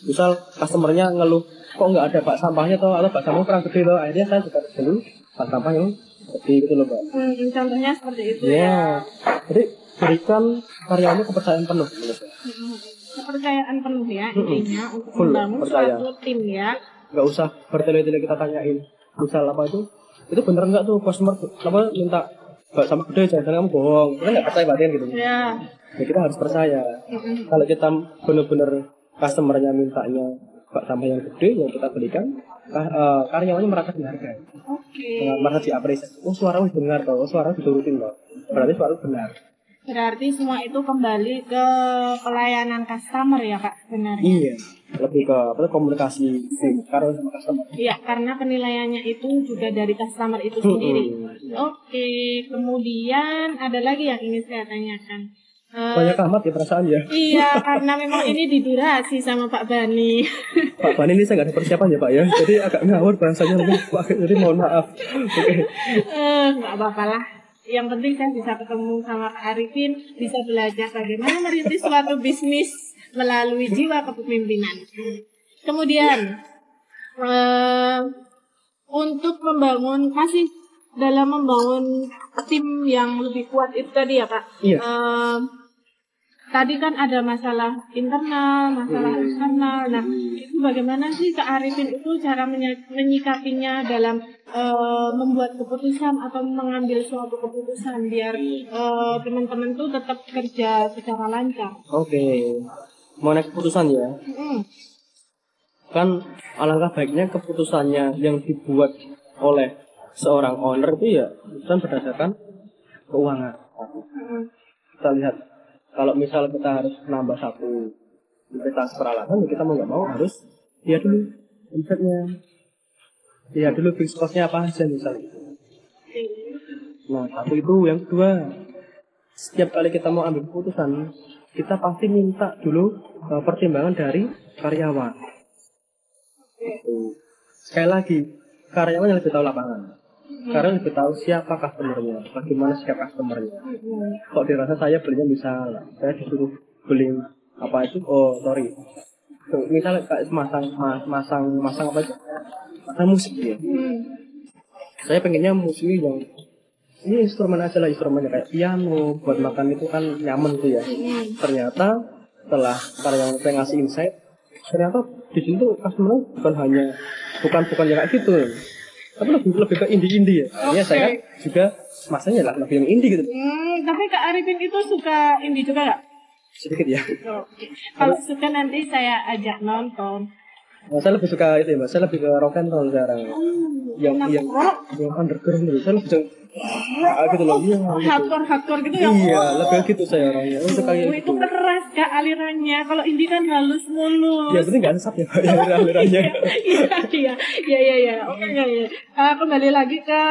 [SPEAKER 1] Misal customernya ngeluh kok nggak ada bak sampahnya toh atau bak sampahnya kurang gede toh akhirnya saya juga dulu bak sampah yang gede gitu loh mbak.
[SPEAKER 3] Hmm, contohnya seperti itu
[SPEAKER 1] Ya,
[SPEAKER 3] ya.
[SPEAKER 1] jadi berikan karyawannya kepercayaan penuh. menurut saya.
[SPEAKER 3] Kepercayaan penuh ya intinya untuk
[SPEAKER 1] Full,
[SPEAKER 3] membangun
[SPEAKER 1] percaya.
[SPEAKER 3] suatu tim ya.
[SPEAKER 1] nggak usah bertele-tele kita tanyain misal apa itu itu bener nggak tuh customer apa minta bak sama gede jangan kamu bohong kita nggak percaya batin gitu
[SPEAKER 3] Ya.
[SPEAKER 1] ya kita harus percaya
[SPEAKER 3] Mm-mm.
[SPEAKER 1] kalau kita bener-bener customernya mintanya bak sampah yang gede yang kita belikan ka- eh, karyawannya merasa dihargai
[SPEAKER 3] Oke.
[SPEAKER 1] merasa diapresiasi oh suara wih dengar toh oh, suara diturutin toh berarti suara benar
[SPEAKER 3] Berarti semua itu kembali ke pelayanan customer ya kak sebenarnya.
[SPEAKER 1] iya lebih ke apa komunikasi karyawan sama customer
[SPEAKER 3] Iya, karena penilaiannya itu juga dari customer itu
[SPEAKER 1] Mm-mm.
[SPEAKER 3] sendiri. Oke, kemudian ada lagi yang ingin saya tanyakan. Eh,
[SPEAKER 1] banyak amat ya perasaan ya
[SPEAKER 3] Iya, karena memang ini didurasi sama Pak Bani.
[SPEAKER 1] Pak Bani ini saya nggak ada persiapan ya Pak ya, jadi agak ngawur bahasanya jadi mohon maaf. Oke,
[SPEAKER 3] Eh, nggak apa-apa lah. Yang penting saya bisa ketemu sama Kak Arifin, bisa belajar bagaimana merintis suatu bisnis melalui jiwa kepemimpinan. Kemudian, eh, untuk membangun kasih dalam membangun tim yang lebih kuat itu tadi ya Pak.
[SPEAKER 1] Iya.
[SPEAKER 3] Eh, tadi kan ada masalah internal, masalah eksternal. Nah, itu bagaimana sih Kak Arifin itu cara menyikapinya dalam eh, membuat keputusan atau mengambil suatu keputusan biar eh, teman-teman tuh tetap kerja secara lancar.
[SPEAKER 1] oke. Mau naik keputusan ya,
[SPEAKER 3] Mm.
[SPEAKER 1] kan alangkah baiknya keputusannya yang dibuat oleh seorang owner itu ya kan berdasarkan keuangan. Kita lihat kalau misal kita harus nambah satu investasi peralatan, ya kita mau nggak mau harus lihat dulu omsetnya, lihat dulu fixed cost-nya apa aja misalnya. Nah, satu itu. Yang kedua, setiap kali kita mau ambil keputusan, kita pasti minta dulu uh, pertimbangan dari karyawan. Sekali lagi, karyawan yang lebih tahu lapangan. Karyawan lebih tahu siapa customernya, bagaimana sikap customernya. Kok dirasa saya belinya misal, saya disuruh beli apa itu? Oh, sorry. Tuh, Misalnya kayak masang, ma- masang, masang apa itu? Masang musik ya
[SPEAKER 3] Mm.
[SPEAKER 1] saya pengennya musik yang ini instrumen aja lah instrumennya kayak piano buat makan itu kan nyaman tuh ya
[SPEAKER 3] Mm.
[SPEAKER 1] ternyata setelah karyawan saya ngasih insight ternyata di sini tuh customer bukan hanya bukan bukan yang kayak gitu tapi lebih lebih ke indie indie ya Akhirnya saya kan juga masanya lah lebih yang indie gitu
[SPEAKER 3] Hmm, tapi Kak Arifin itu suka indie juga nggak?
[SPEAKER 1] sedikit ya.
[SPEAKER 3] Kalau suka nanti saya ajak nonton.
[SPEAKER 1] Nah, saya lebih suka itu ya mas saya lebih ke rock and roll sekarang yang
[SPEAKER 3] enak
[SPEAKER 1] yang
[SPEAKER 3] rock.
[SPEAKER 1] yang underground gitu saya lebih gitu loh iya gitu.
[SPEAKER 3] hardcore hardcore gitu ya
[SPEAKER 1] iya lebih gitu saya orangnya
[SPEAKER 3] itu
[SPEAKER 1] gitu
[SPEAKER 3] keras kak alirannya kalau indie kan halus mulus
[SPEAKER 1] Ya penting gak sesat ya Pak ya alirannya.
[SPEAKER 3] iya iya iya iya iya oke iya iya Eh, kembali lagi ke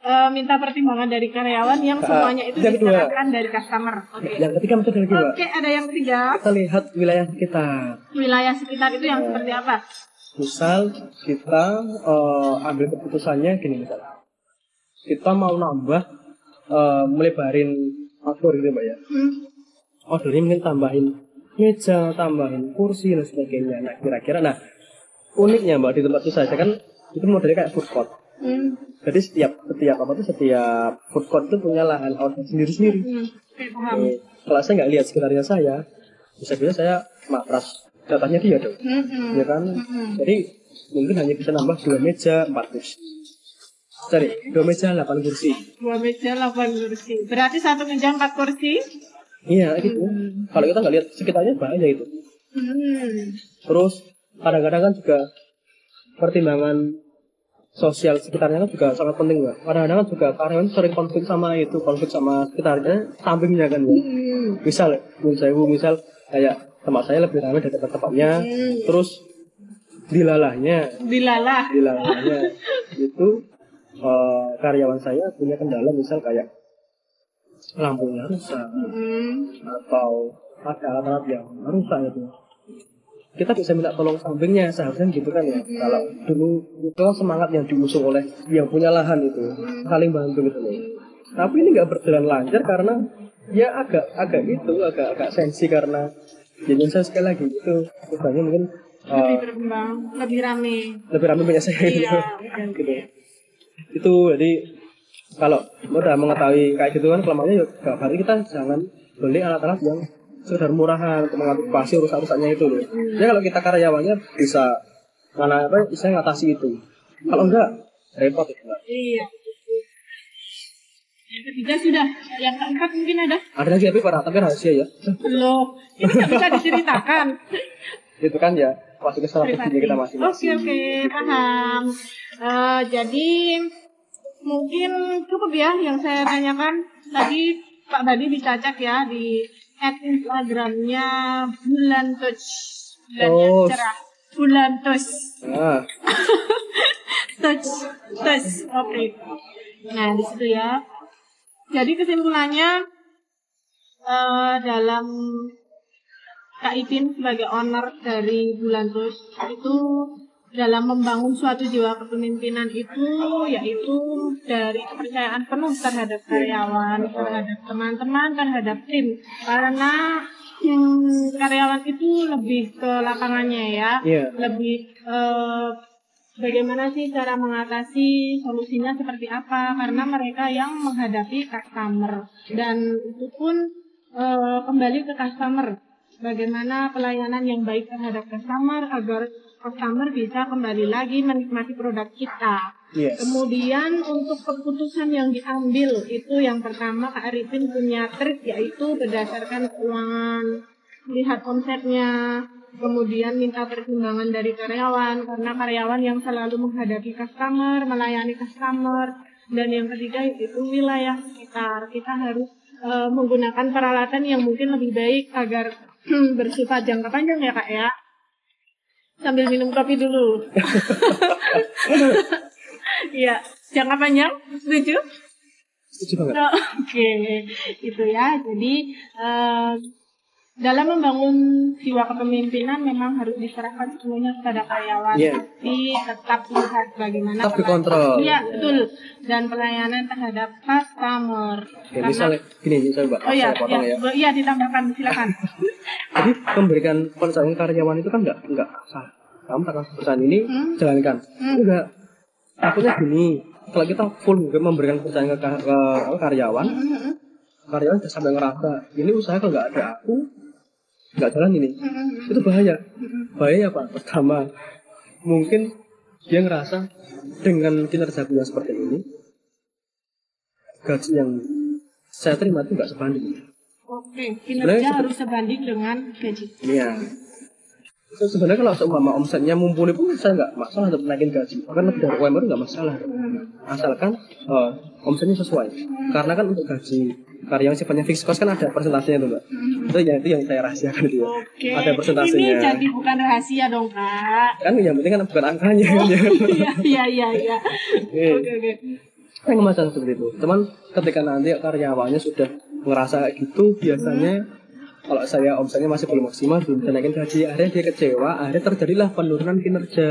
[SPEAKER 3] eh, minta pertimbangan dari karyawan yang semuanya itu
[SPEAKER 1] yang kedua.
[SPEAKER 3] diserahkan dari customer oke
[SPEAKER 1] Yang ketiga lagi Pak.
[SPEAKER 3] oke ada yang ketiga
[SPEAKER 1] Kita lihat wilayah kita.
[SPEAKER 3] wilayah sekitar itu yang seperti apa
[SPEAKER 1] Misal kita eh, ambil keputusannya gini misal. Kita mau nambah eh, melebarin outdoor gitu Mbak ya.
[SPEAKER 3] hmm.
[SPEAKER 1] Outdoornya mungkin tambahin meja, tambahin kursi dan sebagainya. Nah kira-kira nah uniknya Mbak di tempat itu saya kan itu modelnya kayak food court.
[SPEAKER 3] Hmm.
[SPEAKER 1] Jadi setiap setiap apa tuh setiap food court itu punya lahan outdoor sendiri-sendiri.
[SPEAKER 3] Hmm. Oke, paham
[SPEAKER 1] Eh, kalau saya nggak lihat sekitarnya saya, bisa-bisa saya matras datanya dia dong,
[SPEAKER 3] Hmm, hmm.
[SPEAKER 1] ya kan?
[SPEAKER 3] Hmm.
[SPEAKER 1] Jadi mungkin hanya bisa nambah dua meja, empat kursi. Sorry, dua meja, delapan kursi.
[SPEAKER 3] dua meja 8 kursi berarti satu meja empat kursi
[SPEAKER 1] Iya, gitu. Kalau kita nggak lihat sekitarnya bahaya itu.
[SPEAKER 3] Hmm.
[SPEAKER 1] Terus kadang-kadang kan juga pertimbangan sosial sekitarnya kan juga sangat penting mbak. Kadang-kadang kan juga karyawan sering konflik sama itu, konflik sama sekitarnya, sampingnya kan ya.
[SPEAKER 3] Hmm.
[SPEAKER 1] Misal, saya misal kayak tempat saya lebih ramai dari tempat-tempatnya,
[SPEAKER 3] Hmm.
[SPEAKER 1] terus dilalahnya,
[SPEAKER 3] Dilalah.
[SPEAKER 1] dilalahnya itu eh, karyawan saya punya kendala misal kayak lampunya rusak
[SPEAKER 3] Hmm.
[SPEAKER 1] atau ada alat-alat yang rusak gitu kita bisa minta tolong sampingnya seharusnya gitu kan ya kalau dulu itu kan semangat yang diusung oleh yang punya lahan itu saling bantu gitu loh tapi ini nggak berjalan lancar karena ya agak agak itu agak agak sensi karena jadi saya sekali lagi itu bebannya mungkin
[SPEAKER 3] Lebih berkembang, lebih rame.
[SPEAKER 1] lebih ramai punya saya gitu.
[SPEAKER 3] Iya.
[SPEAKER 1] gitu itu jadi kalau udah mengetahui kayak gitu kan kelemahannya ya berarti kita jangan beli alat-alat yang sekedar murahan untuk mengantisipasi rusak-rusaknya itu loh. Ya kalau kita karyawannya bisa mana apa bisa ngatasi itu. Kalau enggak repot itu.
[SPEAKER 3] Iya. Yang ketiga sudah, yang keempat mungkin ada.
[SPEAKER 1] Ada lagi tapi pada tapi rahasia ya.
[SPEAKER 3] Loh, ini nggak bisa diceritakan.
[SPEAKER 1] itu kan ya pasti strategi kita
[SPEAKER 3] Oke oke paham. Eh, jadi mungkin cukup ya yang saya tanyakan. Tadi Pak Badi dicacak ya di at Instagramnya Bulan Touch bulan yang cerah. Bulan Touch touch touch oke. Nah di situ ya. Jadi kesimpulannya eh, dalam Kak Ipin sebagai owner dari Bulan Touch itu dalam membangun suatu jiwa kepemimpinan itu yaitu dari kepercayaan penuh terhadap karyawan, terhadap teman-teman, terhadap tim. Karena hmm, karyawan itu lebih ke lapangannya ya,
[SPEAKER 1] Iya.
[SPEAKER 3] lebih eh, bagaimana sih cara mengatasi solusinya seperti apa karena mereka yang menghadapi customer dan itu pun eh, kembali ke customer bagaimana pelayanan yang baik terhadap customer agar customer bisa kembali lagi menikmati produk kita
[SPEAKER 1] yes.
[SPEAKER 3] Kemudian untuk keputusan yang diambil itu yang pertama Kak Arifin punya trik yaitu berdasarkan keuangan, lihat omsetnya, kemudian minta pertimbangan dari karyawan karena karyawan yang selalu menghadapi customer, melayani customer, dan yang ketiga itu wilayah sekitar. Kita harus eh, menggunakan peralatan yang mungkin lebih baik agar bersifat jangka panjang ya kak ya. Sambil minum kopi dulu. Iya, jangka panjang, setuju?
[SPEAKER 1] Setuju banget.
[SPEAKER 3] Oh, Oke, itu ya. Jadi eh, dalam membangun jiwa kepemimpinan memang harus diserahkan sepenuhnya kepada karyawan,
[SPEAKER 1] Iya.
[SPEAKER 3] tapi tetap lihat bagaimana
[SPEAKER 1] Tetap dikontrol.
[SPEAKER 3] Iya, betul. Dan pelayanan terhadap customer.
[SPEAKER 1] Ya, misalnya gini, misalnya Mbak,
[SPEAKER 3] oh iya,
[SPEAKER 1] saya potong
[SPEAKER 3] iya,
[SPEAKER 1] ya.
[SPEAKER 3] iya ditambahkan silakan.
[SPEAKER 1] Jadi memberikan kepercayaan karyawan itu kan enggak enggak salah. Kamu akan perusahaan ini
[SPEAKER 3] Hmm.
[SPEAKER 1] jalankan.
[SPEAKER 3] Hmm.
[SPEAKER 1] Enggak. Takutnya gini, kalau kita full memberikan kepercayaan ke, ke apa, karyawan,
[SPEAKER 3] Mm-mm.
[SPEAKER 1] Karyawan udah sampai ngerasa ini usaha kalau nggak ada aku nggak jalan ini.
[SPEAKER 3] Mm-mm.
[SPEAKER 1] Itu bahaya. Bahaya apa? Pertama, mungkin dia ngerasa dengan kinerja yang seperti ini, gaji yang saya terima itu nggak sebanding.
[SPEAKER 3] Oke, kinerja
[SPEAKER 1] seperti-
[SPEAKER 3] harus sebanding dengan gaji.
[SPEAKER 1] Iya. So, sebenarnya kalau seumpama omsetnya mumpuni pun saya nggak masalah untuk naikin gaji. Bahkan lebih dari UMR nggak masalah. Asalkan eh, omsetnya sesuai. Karena kan untuk gaji karyawan sifatnya fixed cost kan ada persentasenya tuh mbak. Itu yang itu yang saya rahasiakan itu.
[SPEAKER 3] Oke.
[SPEAKER 1] Ada persentasenya.
[SPEAKER 3] Ini jadi bukan rahasia dong, Kak.
[SPEAKER 1] Kan yang penting kan bukan angkanya kan ya.
[SPEAKER 3] Iya, iya, iya. Oke, oke.
[SPEAKER 1] Kan masalah seperti itu. Cuman ketika nanti karyawannya sudah ngerasa gitu, biasanya kalau saya omsetnya masih belum maksimal, belum bisa naikin gaji, akhirnya dia kecewa, akhirnya terjadilah penurunan kinerja.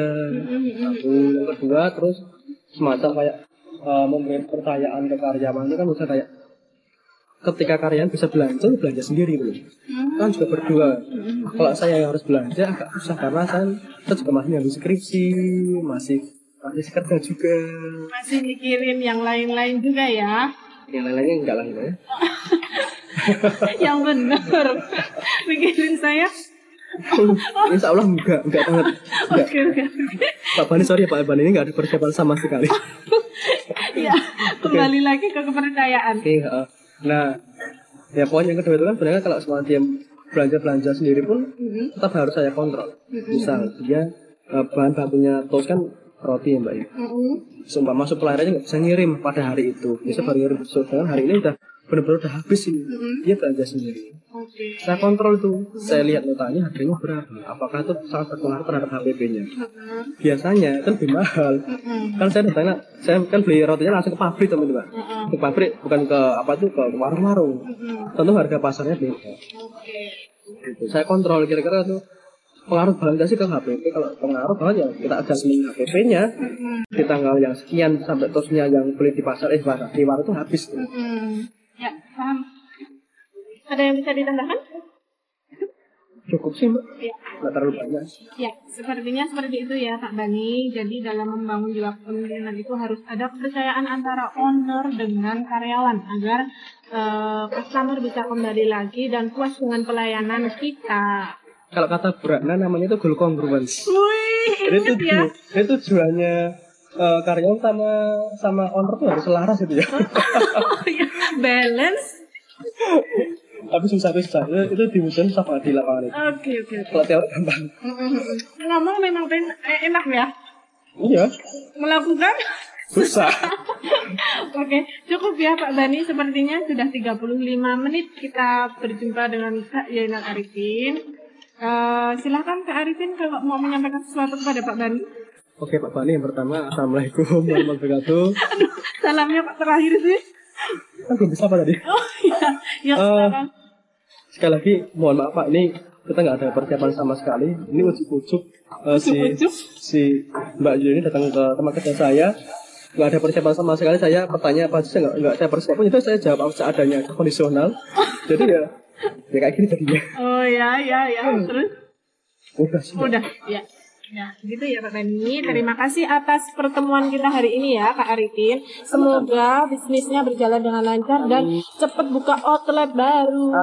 [SPEAKER 1] Satu, yang kedua, terus semacam kayak eh, memberi kepercayaan ke karyawan itu kan bisa kayak ketika karyawan bisa belanja, belanja sendiri gitu. Kan juga berdua. Kalau saya yang harus belanja agak susah karena saya, saya juga masih nyambi skripsi, masih masih kerja juga.
[SPEAKER 3] Masih mikirin yang lain-lain juga ya.
[SPEAKER 1] yang lain-lainnya enggak lah gitu ya.
[SPEAKER 3] yang benar. Mikirin saya.
[SPEAKER 1] Insya Allah enggak, enggak banget. Enggak.
[SPEAKER 3] Oke, oke.
[SPEAKER 1] Pak Bani sorry ya Pak Bani ini enggak ada persiapan sama sekali.
[SPEAKER 3] Ya, kembali lagi ke kepercayaan.
[SPEAKER 1] Oke, heeh. Nah ya poin yang kedua itu kan sebenarnya kalau semua dia belanja-belanja sendiri pun
[SPEAKER 3] Mm-mm.
[SPEAKER 1] tetap harus saya kontrol.
[SPEAKER 3] Mm-mm.
[SPEAKER 1] Misal dia eh, bahan bakunya toast kan roti ya mbak ya.
[SPEAKER 3] Mm-mm.
[SPEAKER 1] Sumpah masuk suppliernya nggak bisa ngirim pada hari itu. Bisa baru ngirim besok. Hari ini udah benar-benar udah habis ini.
[SPEAKER 3] Mm-mm.
[SPEAKER 1] Dia belanja sendiri.
[SPEAKER 3] Oke.
[SPEAKER 1] Saya kontrol itu. Saya lihat notanya harganya berapa. Apakah itu sangat berpengaruh terhadap HPP-nya.
[SPEAKER 3] Mm-mm.
[SPEAKER 1] Biasanya kan lebih mahal.
[SPEAKER 3] Mm-mm.
[SPEAKER 1] Kan saya datangnya, saya kan beli rotinya langsung ke pabrik teman-teman.
[SPEAKER 3] Mm-mm.
[SPEAKER 1] Ke pabrik bukan ke apa tuh ke warung-warung.
[SPEAKER 3] Mm-mm.
[SPEAKER 1] Tentu harga pasarnya beda.
[SPEAKER 3] Oke.
[SPEAKER 1] Gitu. Saya kontrol kira-kira tuh pengaruh banget sih ke HPP. Kalau pengaruh banget ya kita adjustment HPP-nya
[SPEAKER 3] Mm-mm.
[SPEAKER 1] di tanggal yang sekian sampai tosnya yang beli di pasar eh pasar di warung itu habis.
[SPEAKER 3] Mm-mm. Ya, paham. Ada yang bisa ditambahkan?
[SPEAKER 1] Cukup sih mbak,
[SPEAKER 3] Ya.
[SPEAKER 1] nggak terlalu banyak.
[SPEAKER 3] Ya, sepertinya seperti itu ya Pak Bani. Jadi dalam membangun jiwa kepemimpinan itu harus ada kepercayaan antara owner dengan karyawan agar eh, customer bisa kembali lagi dan puas dengan pelayanan kita.
[SPEAKER 1] Kalau kata Bu Ratna namanya itu goal congruence.
[SPEAKER 3] Wih,
[SPEAKER 1] tuju,
[SPEAKER 3] ya.
[SPEAKER 1] jadi tujuannya eh, karyawan sama sama owner tuh harus selaras gitu ya.
[SPEAKER 3] Balance.
[SPEAKER 1] Tapi susah tuh susah. Itu, itu susah banget di lapangan itu.
[SPEAKER 3] Oke, oke.
[SPEAKER 1] Kalau teori gampang.
[SPEAKER 3] Ngomong memang pen- eh, enak ya.
[SPEAKER 1] Iya,
[SPEAKER 3] Melakukan
[SPEAKER 1] susah.
[SPEAKER 3] Oke, cukup ya Pak Bani. Sepertinya sudah 35 menit kita berjumpa dengan Kak Yainal Arifin. Eh, silakan Kak Arifin kalau mau menyampaikan sesuatu kepada Pak Bani.
[SPEAKER 1] Oke Pak Bani yang pertama Assalamualaikum warahmatullahi wabarakatuh.
[SPEAKER 3] Salamnya Pak terakhir sih.
[SPEAKER 1] Kan belum bisa apa tadi?
[SPEAKER 3] Oh iya, ya silakan.
[SPEAKER 1] Sekali lagi mohon maaf Pak ini kita nggak ada persiapan sama sekali. Ini ujuk-ujuk eh, si si Mbak Yuni ini datang ke tempat kerja saya nggak ada persiapan sama sekali saya bertanya apa aja nggak nggak saya persiapan itu saya jawab apa seadanya kondisional jadi ya ya kayak gini jadinya
[SPEAKER 3] Oh ya, ya, ya. Terus
[SPEAKER 1] udah sih
[SPEAKER 3] udah, ya. Ya, gitu ya Pak Bani. Terima kasih atas pertemuan kita hari ini ya Kak Arifin. Semoga bisnisnya berjalan dengan lancar dan cepat buka outlet baru.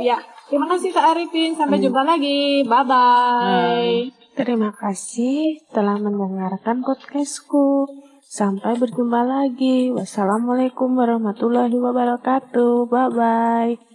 [SPEAKER 3] Ya, terima kasih Kak Arifin. Sampai jumpa lagi. Bye bye. Terima kasih telah mendengarkan podcastku. Sampai berjumpa lagi. Wassalamualaikum warahmatullahi wabarakatuh. Bye bye.